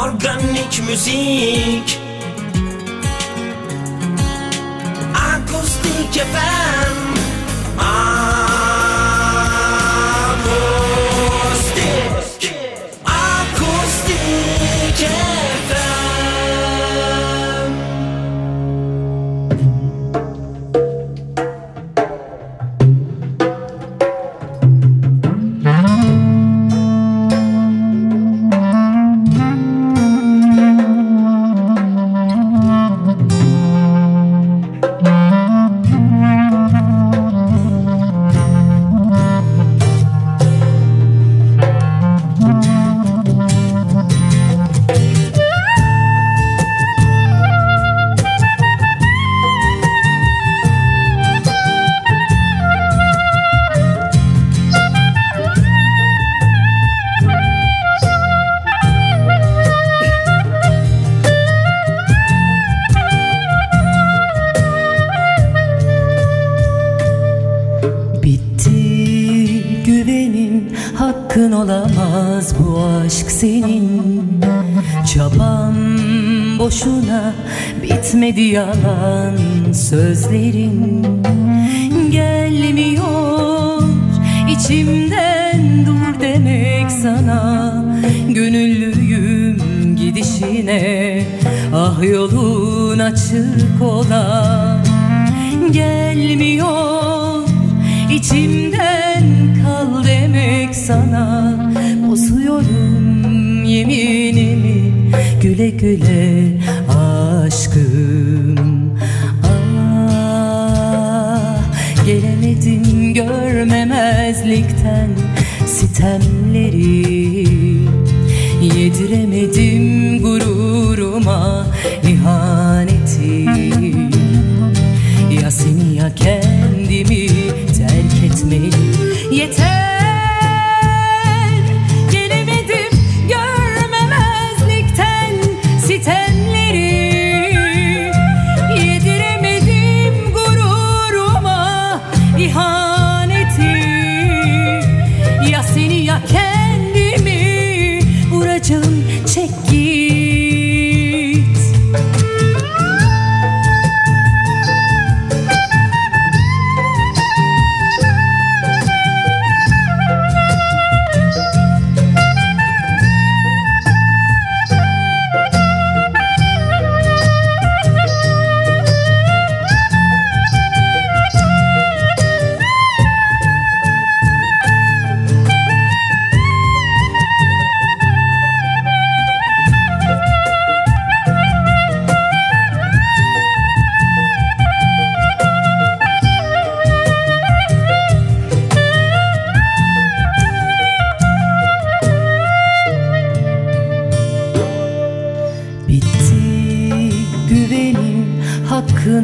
Organik müzik. Akustik FM olamaz bu aşk senin. Çabam boşuna bitmedi yalan sözlerin. Gelmiyor içimden dur demek sana. Gönüllüyüm gidişine ah yolun açık ola Gelmiyor İçimden sana Bozuyorum yeminimi güle güle aşkım Ah gelemedim görmemezlikten sitemleri Yediremedim gururuma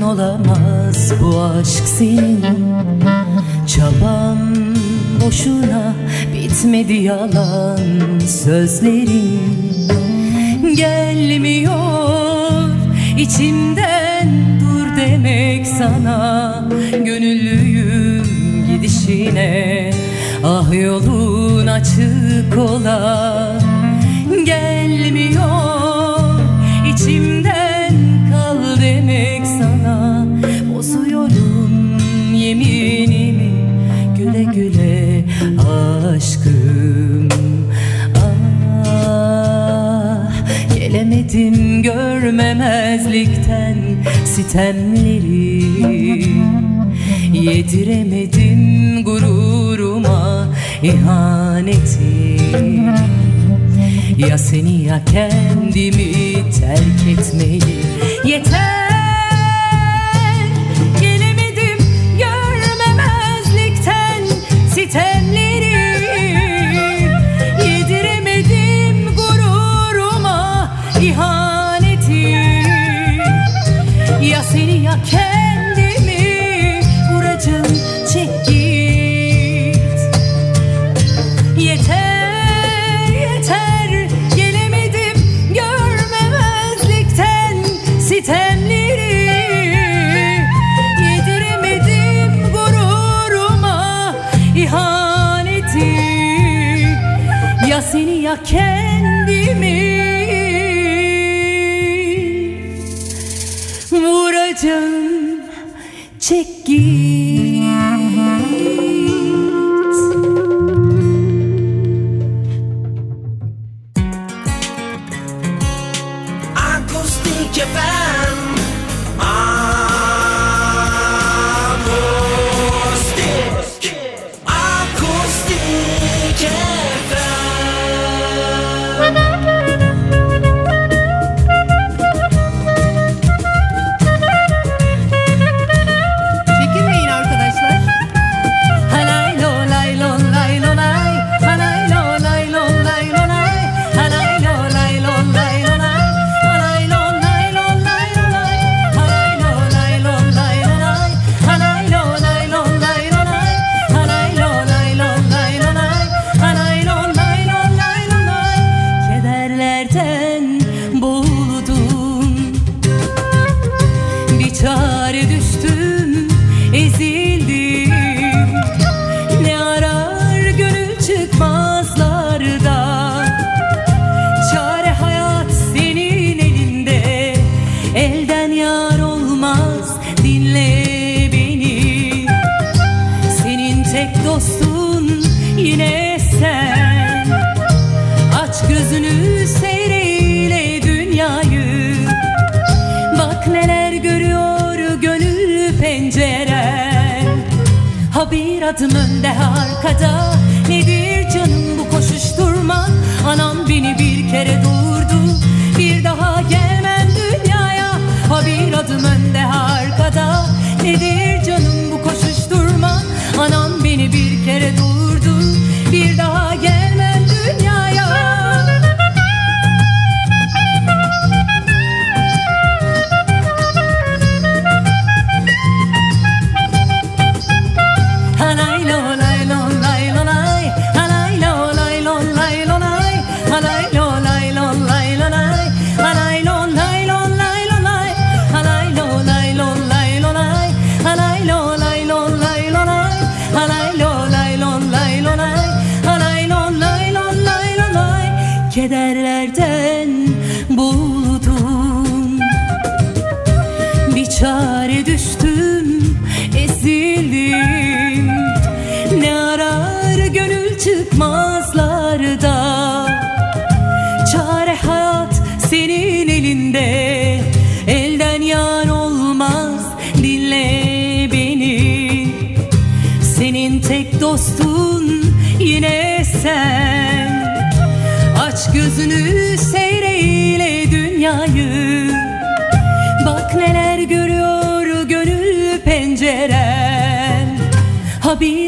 olamaz bu aşk senin. Çabam boşuna bitmedi yalan sözlerin. Gelmiyor içimden dur demek sana. Gönüllüyüm gidişine. Ah yolun açık ola Gelmiyor gelemedim görmemezlikten sitemleri. Yediremedim gururuma ihaneti. Ya seni ya kendimi terk etmeli. Yeter adım önde arkada. Nedir canım bu koşuşturma Anam beni bir kere doğurdu Bir daha gelmem dünyaya. Ha bir adım önde arkada. Nedir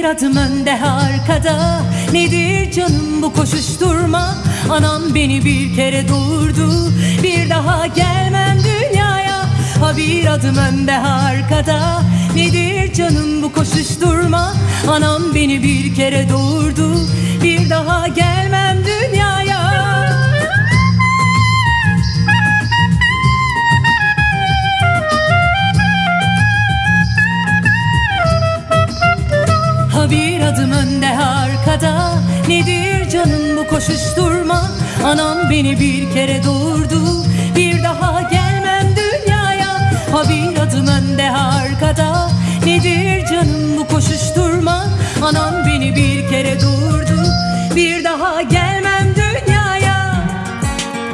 adım önde arkada. Nedir canım bu koşuşturma? Anam beni bir kere doğurdu Bir daha gelmem dünyaya. Ha bir adım önde arkada. Nedir canım bu koşuşturma? Anam beni bir kere doğurdu Bir daha gelmem önde arkada. Nedir canım bu koşuşturma Anam beni bir kere doğurdu Bir daha gelmem dünyaya. Ha bir adım önde arkada. Nedir canım bu koşuşturma Anam beni bir kere doğurdu Bir daha gelmem dünyaya.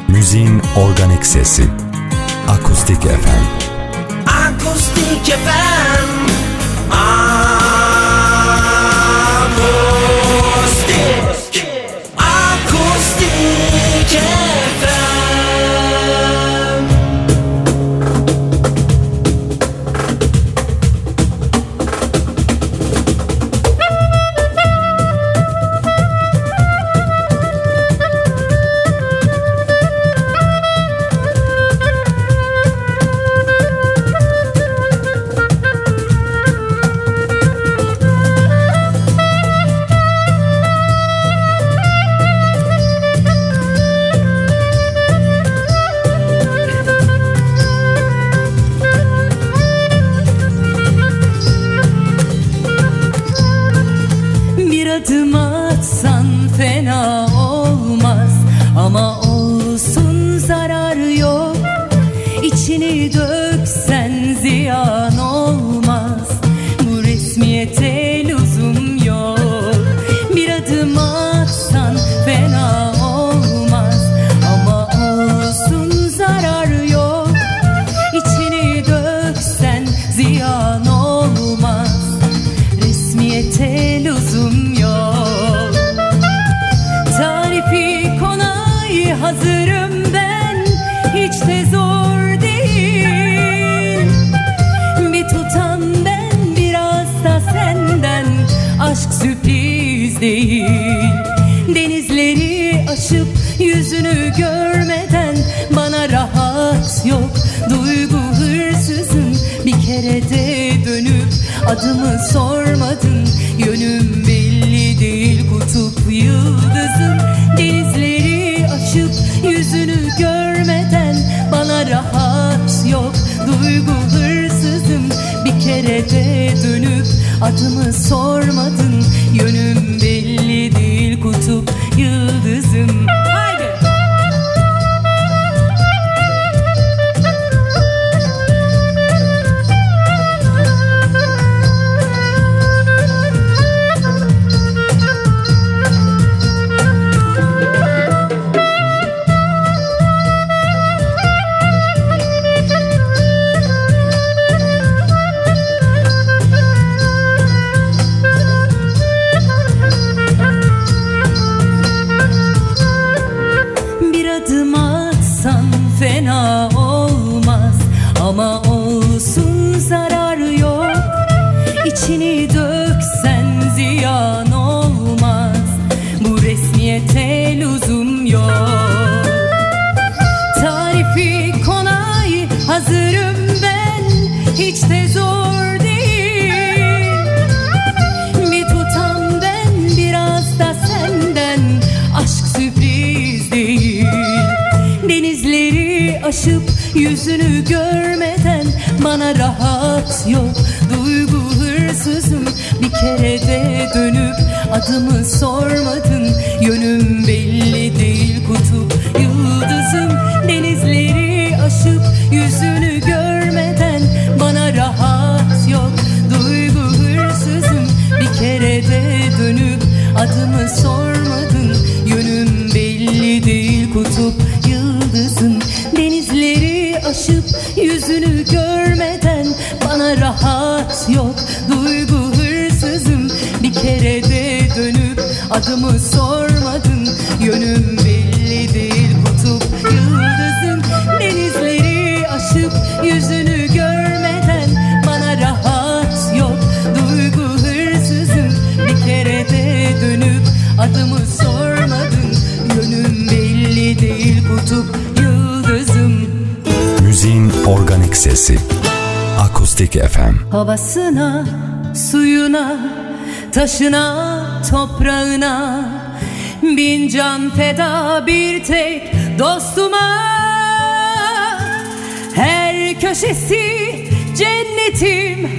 Müziğin organik sesi. Akustik FM. Akustik FM just değil. Denizleri aşıp yüzünü görmeden Bana rahat yok. Duygu hırsızın bir kere de dönüp Adımı sormadın. Yönüm belli değil kutup yıldızın. Denizleri aşıp yüzünü görmeden Bana rahat yok. Duygu hırsızım bir kere de dönüp Adımı sormadın Yönüm belli değil kutup yıldızım Açık FM Havasına, suyuna, taşına, toprağına. Bin can feda bir tek dostuma. Her köşesi cennetim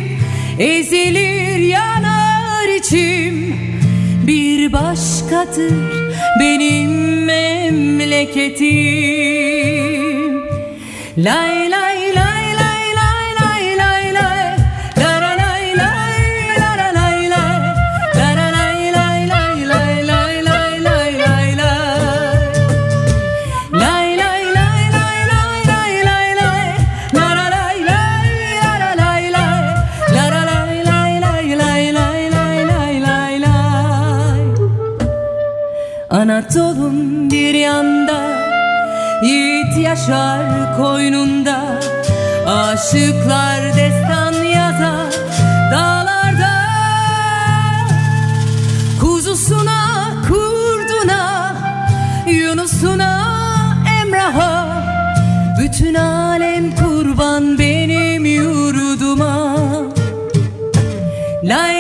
Ezilir yanar içim. Bir başkadır benim memleketim. Lay lay uçar koynunda. Aşıklar destan yazar dağlarda. Kuzusuna, kurduna, Yunus'una, Emrah'a. Bütün alem kurban benim yurduma. Lay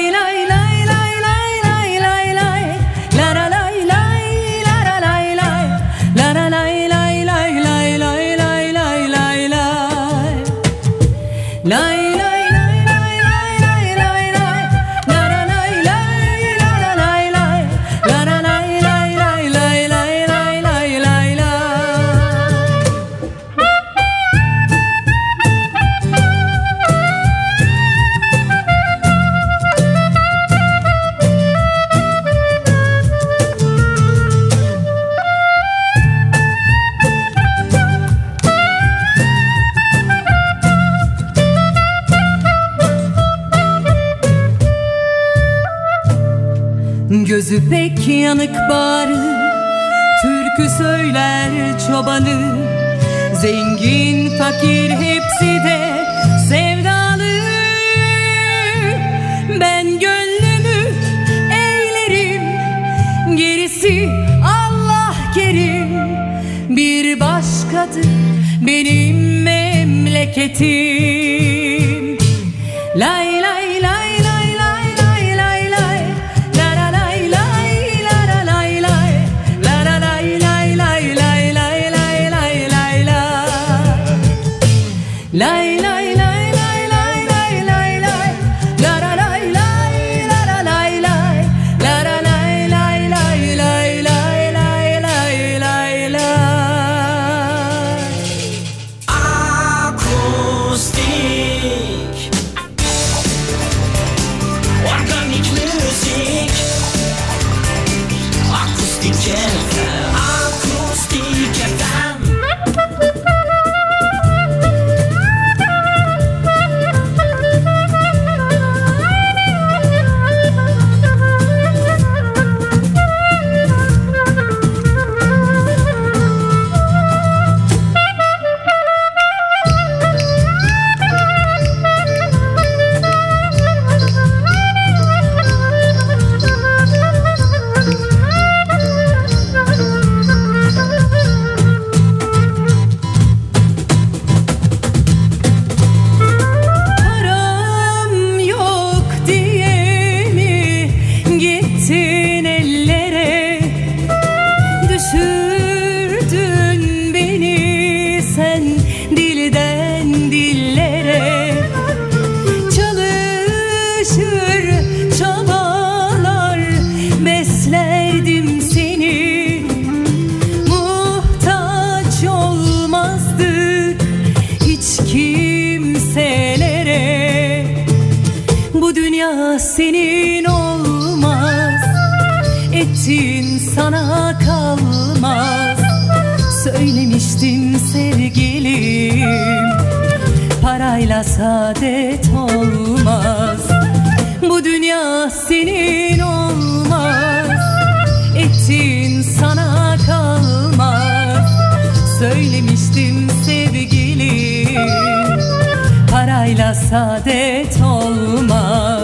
Yürek yanık bağrı Türkü söyler çobanı. Zengin fakir hepsi de sevdalı. Ben gönlümü eğlerim Gerisi Allah kerim. Bir başkadır benim memleketim. Lay Söylemiştim sevgilim. Parayla saadet olmaz. Bu dünya senin olmaz. Ettiğin sana kalmaz. Söylemiştim sevgilim. Parayla saadet Olmaz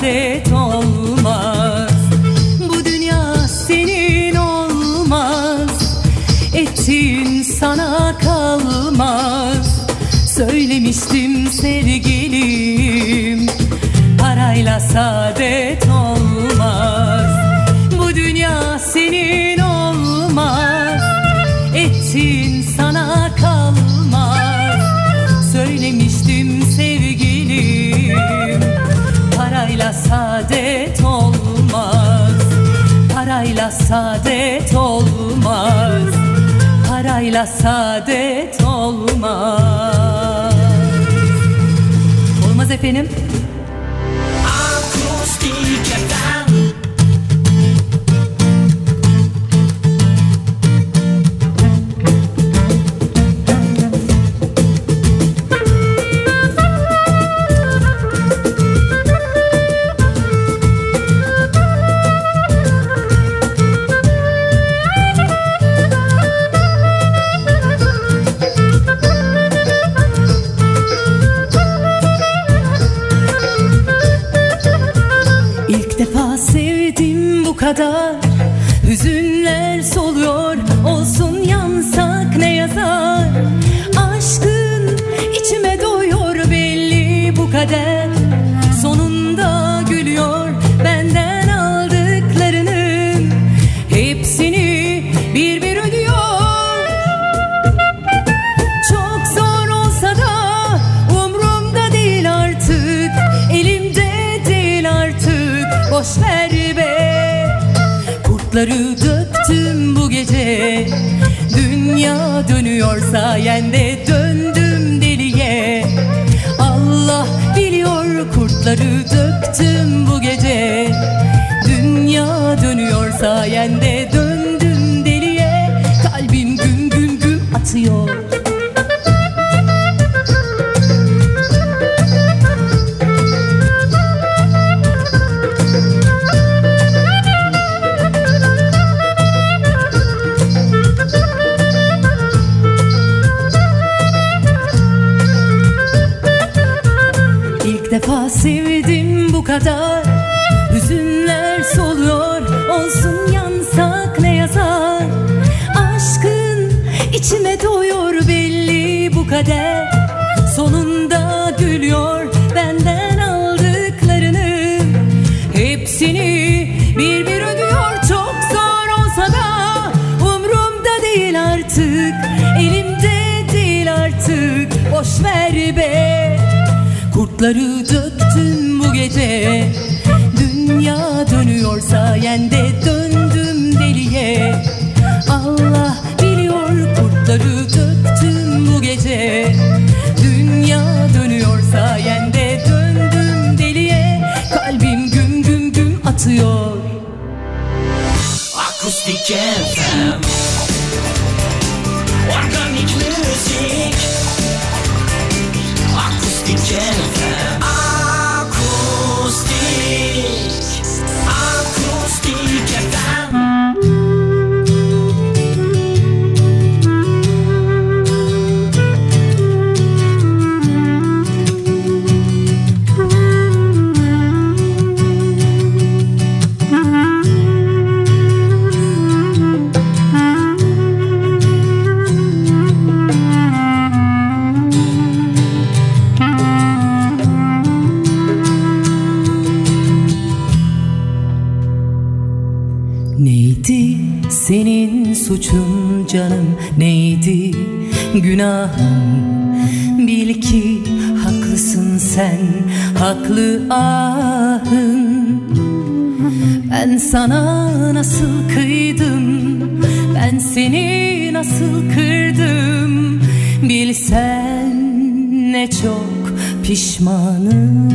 saadet olmaz. Bu dünya senin olmaz. Ettiğin sana kalmaz. Söylemiştim sevgilim Parayla saadet olmaz Parayla saadet olmaz. Parayla saadet olmaz. Parayla saadet olmaz. Olmaz efendim sevdim bu Kurtları döktüm bu gece. Dünya dönüyor sayende döndüm deliye. Allah biliyor kurtları döktüm bu gece. Dünya dönüyor sayende kadar Hüzünler soluyor. Olsun yansak ne yazar? Aşkın içime doyuyor belli bu kader. Sonunda gülüyor benden aldıklarını. Hepsini bir bir ödüyor. Çok zor olsa da Umrumda değil artık. Elimde değil artık. Boş ver be. Kurtları gece. Dünya dönüyor sayende döndüm deliye. Allah biliyor kurtları döktüm bu gece. Dünya dönüyor sayende döndüm deliye. Kalbim güm güm güm atıyor. Akustik FM Organik müzik. Akustik FM suçun canım neydi? Günahın Bil ki haklısın sen haklı ahın Ben sana nasıl kıydım? Ben seni nasıl kırdım? Bilsen ne çok pişmanım.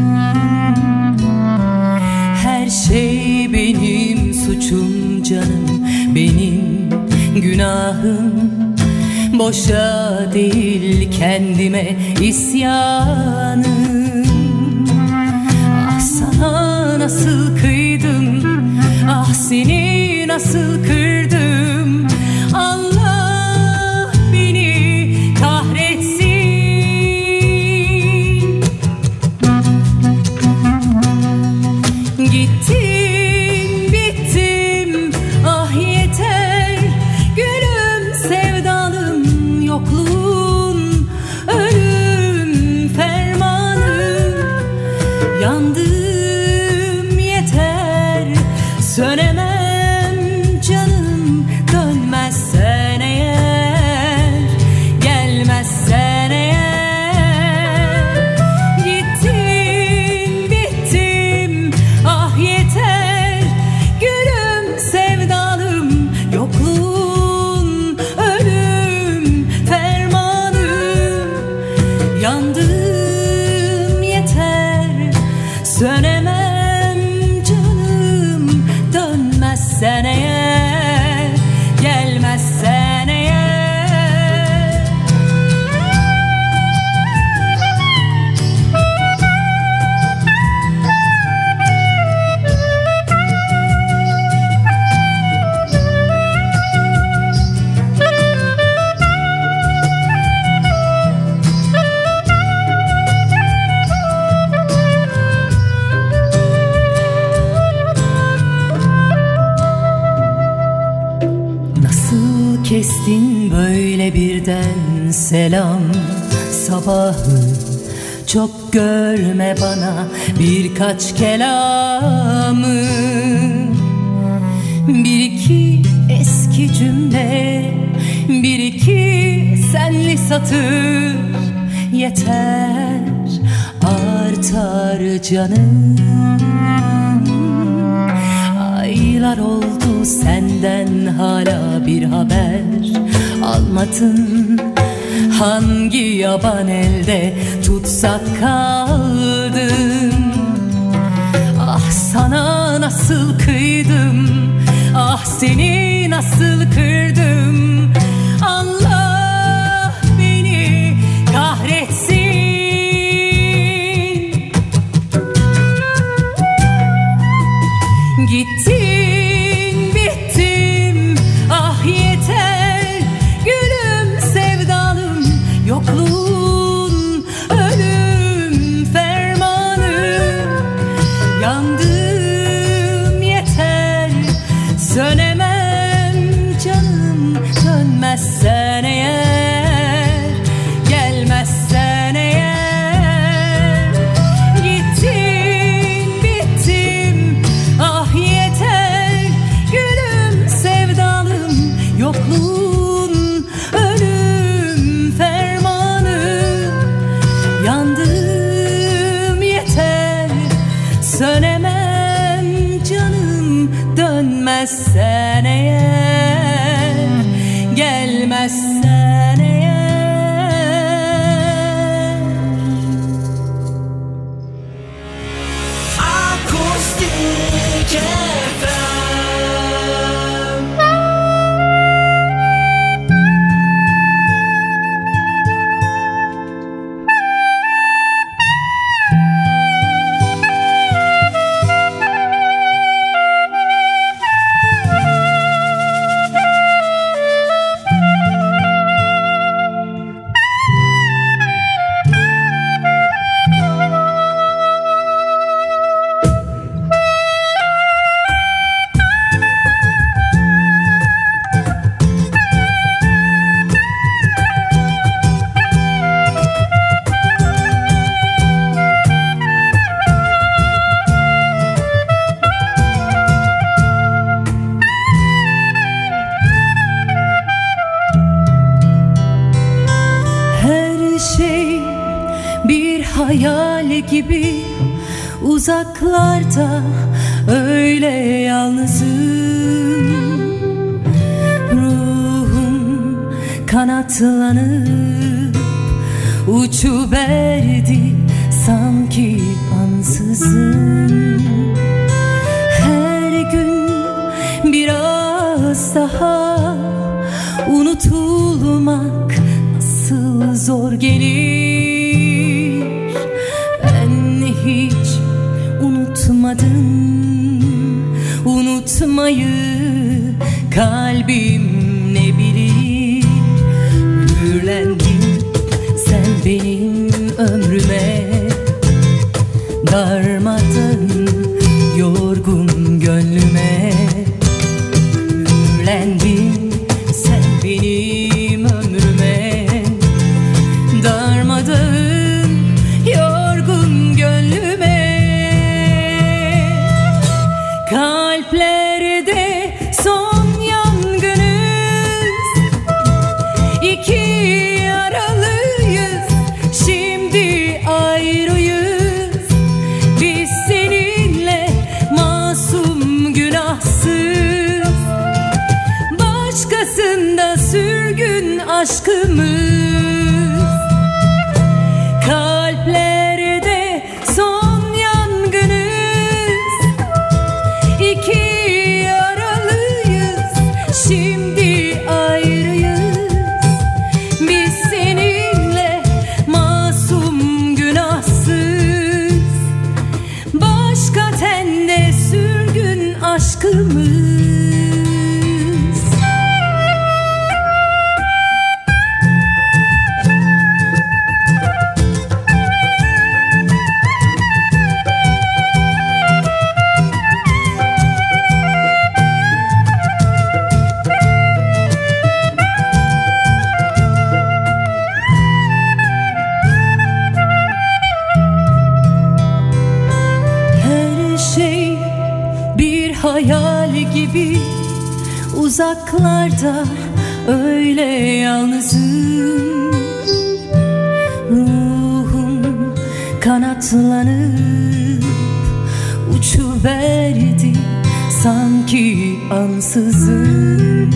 Her şey benim suçum canım benim günahım. Boşa değil kendime isyanım. Ah sana nasıl kıydım? Ah seni nasıl kırdım selam. Sabahı Çok görme bana birkaç kelamı. Bir iki eski cümle Bir iki senli satır. Yeter artar canım. Aylar oldu senden hala bir haber. Almadın Hangi yaban elde tutsak kaldım Ah sana nasıl kıydım? Ah seni nasıl kırdım daha unutulmak nasıl zor gelir? Ben hiç unutmadım. Unutmayı kalbim ne bilir? Mühürlendin sen benim ömrüme. Darmadın sürgün aşkımız yalnızım. Ruhum kanatlanıp uçuverdi sanki ansızın.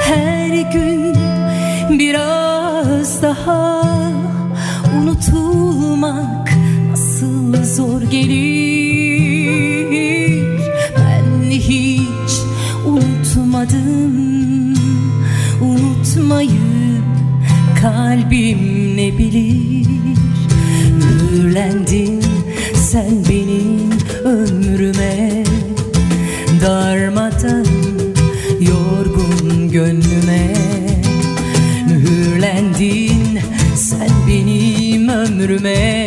Her gün biraz daha unutulmak nasıl zor gelir. Ben hiç unutmadım unutmayı kalbim ne bilir? Mühürlendin sen benim ömrüme. Darmadan yorgun gönlüme. Mühürlendin sen benim ömrüme